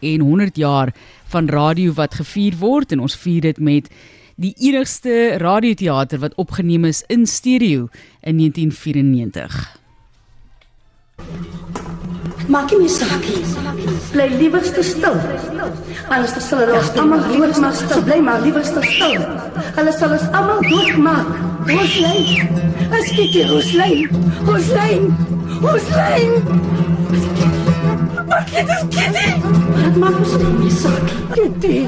en 100 jaar van radio wat gevier word en ons vier dit met die enigste radioteater wat opgeneem is in stereo in 1994. Maak nie saak nie. Bly liewerste stil. Alles sal hulle ons almal dood maak. So bly maar liewerste stil. Hulle sal ons almal doodmaak. Hoslyn. As kyk jy Hoslyn. Hoslyn. Hoslyn. Maar dit is Kitty. Wat maak ons nie saak? Kitty.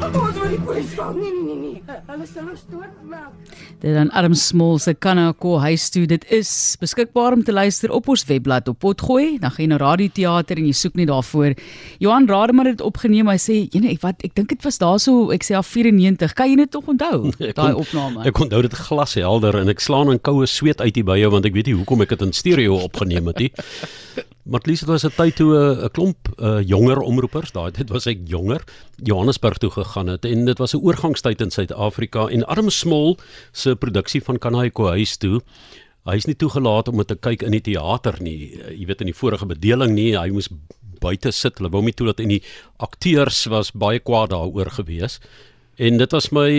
Ons wil die polisie val. Nee nee nee nee. Hulle sal ons doodmaak. Dit dan Adam Small se Kanako huis toe. Dit is beskikbaar om te luister op ons webblad op Potgooi. Dan gaan jy na radioteater en jy soek net daarvoor. Johan Rademan het dit opgeneem. Hy sê, "Jene, ek wat ek dink dit was daarso, ek sê af 94. Kan jy dit tog onthou? Daai opname." Ek onthou dit glashelder en ek slaan in koue sweet uit hier by jou want ek weet nie hoekom ek dit in stereo opgeneem het nie. Maar Lies, dit was 'n tyd toe 'n uh, klomp uh, jonger omroepers, daai tyd was ek jonger, Johannesburg toe gegaan het en dit was 'n oorgangstyd in Suid-Afrika en Adam Smol se produksie van Kanaiko huis toe. Hy is nie toegelaat om te kyk in die teater nie. Uh, jy weet in die vorige bedeling nie, hy moes buite sit. Hulle wou nie toelaat en die akteurs was baie kwaad daaroor gewees. En dit was my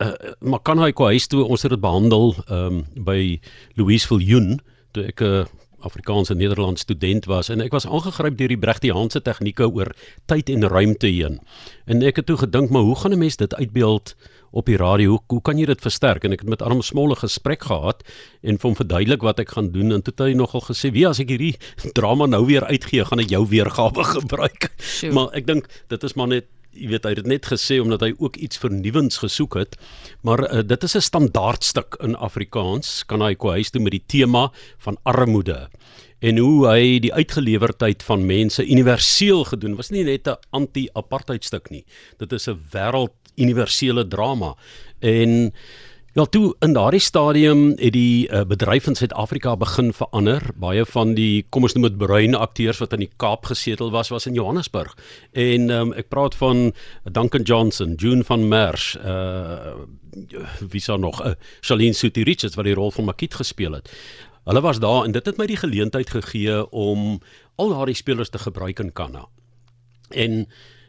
uh, maar Kanaiko huis toe ons het dit behandel um, by Louise Viljoen toe ek 'n uh, Afrikaanse Nederlands student was en ek was aangegryp deur die Brechtiaanse tegnieke oor tyd en ruimte heen. En ek het toe gedink, maar hoe gaan 'n mens dit uitbeeld op die radio? Hoe, hoe kan jy dit versterk? En ek het met Arm Smolle gesprek gehad en vir hom verduidelik wat ek gaan doen en toe het hy nogal gesê, "Wie as ek hierdie drama nou weer uitgee, gaan ek jou weergawe gebruik." Sure. Maar ek dink dit is maar net jy weet hy het net gesê omdat hy ook iets vernuwends gesoek het. Maar uh, dit is 'n standaardstuk in Afrikaans. Kan hy kwais toe met die tema van armoede en hoe hy die uitgelewerdheid van mense universeel gedoen was nie net 'n anti-apartheid stuk nie. Dit is 'n wêreld universele drama. En Ja, toe in daardie stadium het die uh, bedryf in Suid-Afrika begin verander. Baie van die kom ons noem dit bruin akteurs wat in die Kaap gesetel was, was in Johannesburg. En um, ek praat van Duncan Johnson, June van Merch, uh wie sou nog, uh, Charlene Suti Richards wat die rol van Makiet gespeel het. Hulle was daar en dit het my die geleentheid gegee om al daardie spelers te gebruik in Kanna. En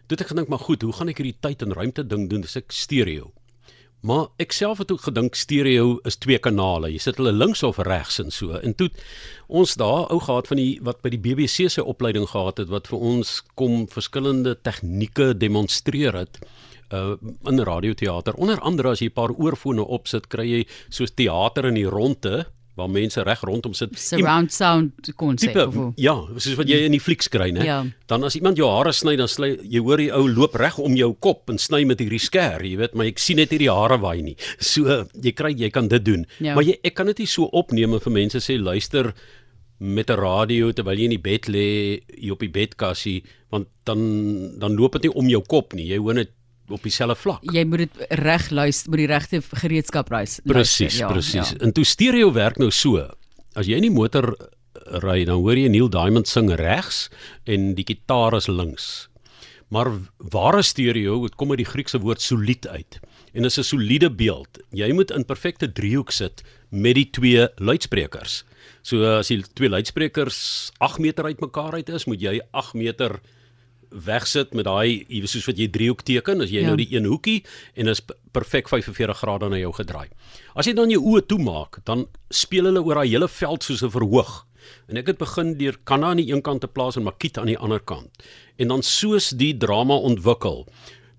toe het ek gedink, maar goed, hoe gaan ek hierdie tyd en ruimte ding doen? Dis ek stereo. Maar ek self het ook gedink stereo is twee kanale. Jy sit hulle links of regs en so. En toe ons daar ou gehad van die wat by die BBC se opleiding gehad het wat vir ons kom verskillende tegnieke demonstreer het uh in radioteater. Onder andere as jy 'n paar oorfone opsit, kry jy soos teater in die ronde waar mense reg rondom sit. Surround sound konsep. Ja, soos wat jy in die flieks kry, né? Ja. Dan as iemand jou hare sny, dan sny jy hoor die ou loop reg om jou kop en sny met hierdie skêr, jy weet, maar ek sien net hierdie hare waai nie. So jy kry jy kan dit doen. Ja. Maar jy ek kan dit nie so opneem vir mense sê luister met 'n radio terwyl jy in die bed lê, jy op die bedkassie, want dan dan loop dit nie om jou kop nie. Jy hoor net op dieselfde vlak. Jy moet dit reg luister, moet die regte gereedskap luister. Presies, ja, presies. Ja. En toe stereo werk nou so. As jy in die motor ry, dan hoor jy Neil Diamond sing regs en die gitaar is links. Maar ware stereo, dit kom uit die Griekse woord solied uit. En is 'n soliede beeld. Jy moet in perfekte driehoek sit met die twee luidsprekers. So as jy twee luidsprekers 8 meter uitmekaar uit is, moet jy 8 meter wegsit met daai iewes soos wat jy driehoek teken as jy ja. nou die een hoekie en is perfek 45 grade na jou gedraai. As jy dan jou oë toemaak, dan speel hulle oor daai hele veld soos 'n verhoog. En ek het begin deur Kanna aan die een kant te plaas en Makiet aan die ander kant. En dan soos die drama ontwikkel,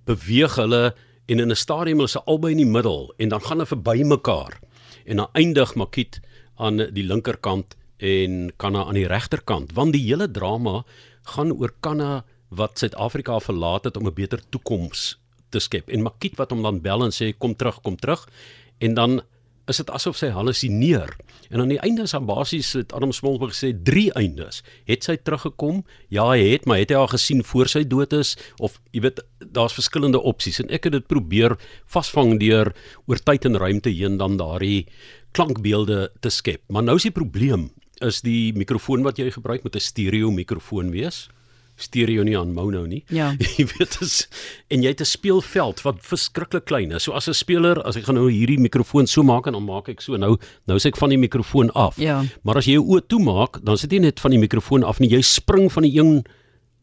beweeg hulle en in 'n stadium is hulle albei in die middel en dan gaan hulle verby mekaar. En dan eindig Makiet aan die linkerkant en Kanna aan die regterkant, want die hele drama gaan oor Kanna wat Suid-Afrika verlaat het om 'n beter toekoms te skep. En Makiet wat hom dan bel en sê kom terug, kom terug. En dan is dit asof sy halusineer. En aan die einde is aan basies het Adam Smolberg gesê drie eindes. Het sy teruggekom? Ja, hy het, maar het hy haar gesien voor sy dood is of jy weet daar's verskillende opsies en ek het dit probeer vasvang deur oor tyd en ruimte heen dan daardie klankbeelde te skep. Maar nou is die probleem is die mikrofoon wat jy gebruik met 'n stereo mikrofoon wees stereo nie aan mono nie. Ja. Jy weet as en jy het 'n speelveld wat verskriklik klein is. So as 'n speler, as ek gaan nou hierdie mikrofoon so maak en dan maak ek so nou, nou sê ek van die mikrofoon af. Ja. Maar as jy jou oë toemaak, dan sit jy net van die mikrofoon af en jy spring van die een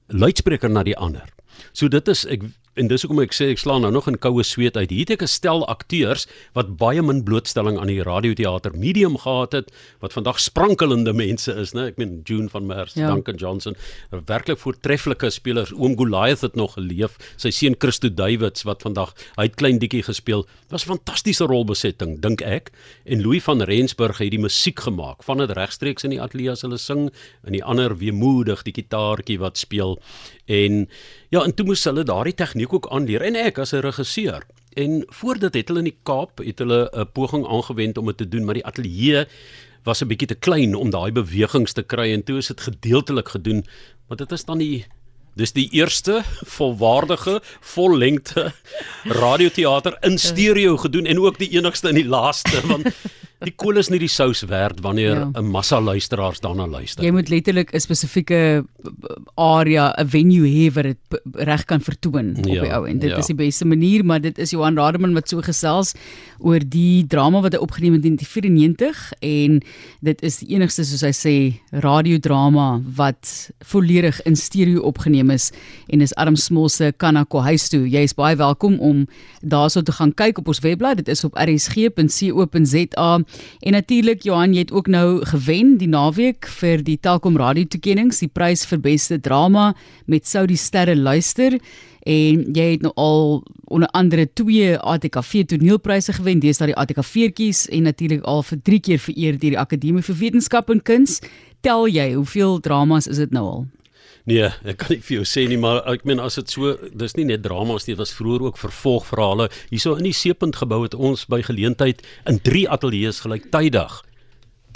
luidspreker na die ander. So dit is ek en dis hoekom ek sê ek slaan nou nog in koue sweet uit. Hier het ek 'n stel akteurs wat baie min blootstelling aan die radioteater medium gehad het wat vandag sprankelende mense is, né? Ek meen June van Merwe, ja. Duncan Johnson, werklik voortreffelike spelers. Oom Goliath het nog geleef. Sy seun Christo Davids wat vandag hy het klein dikkie gespeel. Was 'n fantastiese rolbesetting, dink ek. En Louis van Rensburg het die musiek gemaak. Van dit regstreeks in die ateljee as hulle sing en die ander weemoedig die gitaartjie wat speel. En ja, en toe moes hulle daardie tegniek ook aanleer en ek as 'n regisseur. En voor dit het hulle in die Kaap het hulle 'n poging aangewend om dit te doen, maar die ateljee was 'n bietjie te klein om daai bewegings te kry en toe is dit gedeeltelik gedoen, maar dit is dan die Dis die eerste volwaardige, vollengte radioteater in stereo gedoen en ook die enigste en die laaste want die kool is nie die sous werd wanneer 'n ja. massa luisteraars daarna luister. Jy moet letterlik 'n spesifieke area, 'n venue hê waar dit reg kan vertoon op ja, die ou en dit ja. is die beste manier, maar dit is Johan Rademan wat so gesels oor die drama wat hy opgeneem het in 1994 en dit is die enigste soos hy sê radiodrama wat volledig in stereo opgeneem is en is Arm Smol se Kanako huis toe. Jy is baie welkom om daarso te gaan kyk op ons webblad. Dit is op rsg.co.za En natuurlik Johan, jy het ook nou gewen die naweek vir die Telkom Radio toekenninge, die prys vir beste drama met Sou die sterre luister en jy het nou al onder andere twee ATKV toneelpryse gewen, dis daai ATKV'tjies en natuurlik al vir 3 keer vereer deur die Akademie vir Wetenskap en Kuns. Tel jy hoeveel dramas is dit nou al? Nee, ek kan nie vir jou sê nie, maar ek meen as dit so, dis nie net dramas nie, dit was vroeër ook vervolgverhale. Hierso in die Seepunt gebou het ons by geleentheid in 3 ateljee's gelyktydig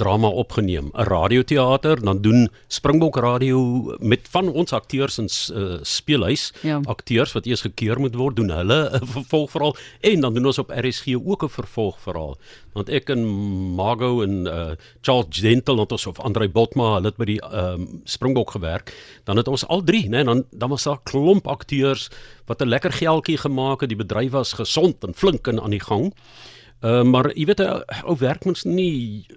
drama opgeneem, 'n radioteater, dan doen Springbok Radio met van ons akteurs in uh, speelhuis, ja. akteurs wat eers gekeur moet word, doen hulle 'n vervolgverhaal en dan doen ons op RSG ook 'n vervolgverhaal. Want ek en Margo en uh, Charles Gentle het ons of Andrei Botma, hulle het by die um, Springbok gewerk. Dan het ons al drie, né, dan dan was daar 'n klomp akteurs wat 'n lekker geldjie gemaak het. Die bedryf was gesond en flink en aan die gang. Uh, maar jy weet ou werk mens nie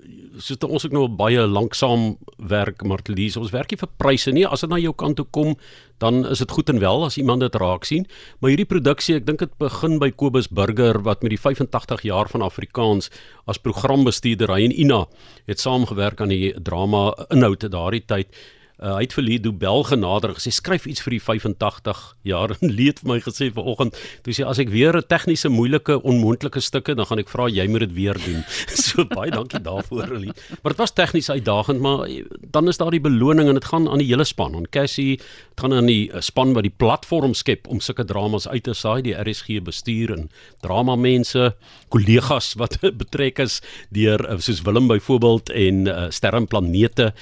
so dit ons ook nou baie lanksaam werk maar lees ons werk nie vir pryse nie. As dit na jou kant toe kom dan is dit goed en wel as iemand dit raak sien. Maar hierdie produksie ek dink dit begin by Kobus Burger wat met die 85 jaar van Afrikaans as programbestuurder hy en Ina het saamgewerk aan die drama inhoud te daardie tyd Uh, hy het vir Lido Bel genader gesê skryf iets vir die 85 jaar en leed vir my gesê vanoggend toe sê as ek weer 'n tegniese moeilike onmoontlike stukke dan gaan ek vra jy moet dit weer doen. so baie dankie daarvoor Lee. Maar dit was tegnies uitdagend maar dan is daar die beloning en dit gaan aan die hele span aan Cassie dit gaan aan die uh, span wat die platform skep om sulke dramas uit te saai die RSG bestuur en drama mense kollegas wat betrek is deur soos Willem byvoorbeeld en uh, Sterrenplanete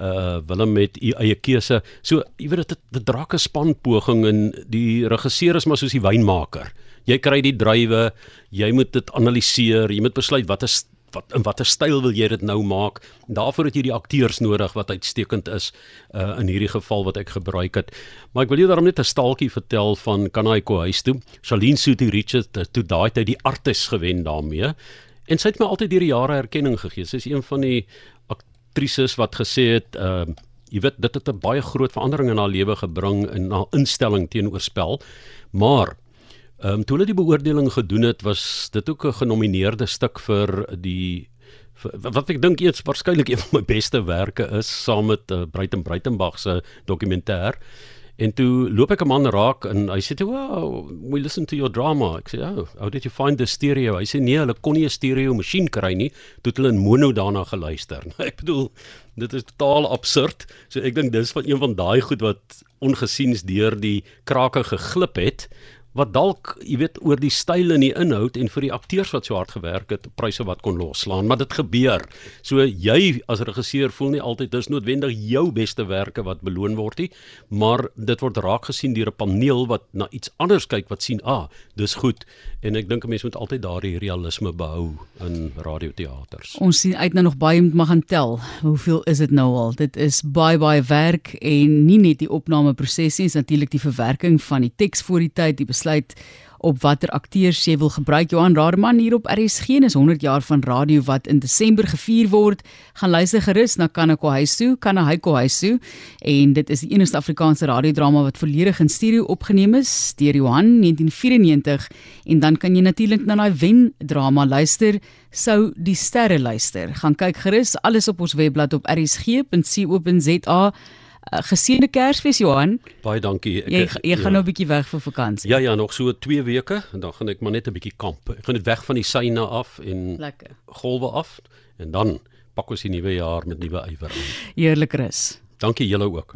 uh Willem met u eie keuse. So jy weet dit dit draak 'n spanpoging en die regisseur is maar soos die wynmaker. Jy kry die druiwe, jy moet dit analiseer, jy moet besluit wat is wat in watter styl wil jy dit nou maak? Daarvoor het jy die akteurs nodig wat uitstekend is uh in hierdie geval wat ek gebruik het. Maar ek wil jou daarom net 'n staaltjie vertel van Kanaiko huis toe. Charlene Suti Richard het toe daai tyd die artis gewen daarmee. En sy het my altyd deur die jare erkenning gegee. Sy is een van die aktrises wat gesê het ehm uh, jy weet dit het 'n baie groot verandering in haar lewe gebring in haar instelling teenoor spel. Maar ehm um, toe hulle die beoordeling gedoen het, was dit ook 'n genomineerde stuk vir die wat ek dink eers waarskynlik een van my beste werke is saam met uh, Breiten Breitenbach se dokumentêr. En toe loop ek 'n man raak en hy sê toe, "Wow, we listen to your drama." Ek sê, "Oh, how did you find the stereo?" Hy sê, "Nee, hulle kon nie 'n stereo masjien kry nie, toe het hulle in mono daarna geluister." Nou, ek bedoel, dit is totaal absurd. So ek dink dis van een van daai goed wat ongesiens deur die krake geglip het wat dalk, jy weet, oor die styl en die inhoud en vir die akteurs wat so hard gewerk het, pryse wat kon loslaan, maar dit gebeur. So jy as regisseur voel nie altyd dis noodwendig jou beste werke wat beloon word nie, maar dit word raak gesien deur 'n paneel wat na iets anders kyk wat sien, ah, dis goed en ek dink 'n mens moet altyd daardie realisme behou in radioteaters. Ons sien uit nou nog baie moet mag gaan tel. Hoeveel is dit nou al? Dit is baie baie werk en nie net die opnameproses nie, is natuurlik die verwerking van die teks voor die tyd, die besluit op watter akteurs jy wil gebruik. Johan Rademan hier op RSG is 100 jaar van radio wat in Desember gevier word. Gaan luister gerus na Kanako Kanahaiko huis toe en dit is die enigste Afrikaanse radiodrama wat volledig in stereo opgeneem is deur Johan 1994 en dan kan jy natuurlik na daai wen drama luister sou die sterre luister. Gaan kyk gerus alles op ons webblad op rsg.co.za. Uh, geseënde Kersfees Johan. Baie dankie. Ek, jy jy ja. gaan nou 'n bietjie weg vir vakansie. Ja ja, nog so 2 weke en dan gaan ek maar net 'n bietjie kamp. Ek gaan net weg van die syne af en Lekker. golwe af en dan pak ons die nuwe jaar met nuwe ywer aan. Heerlik rus. Dankie julle ook.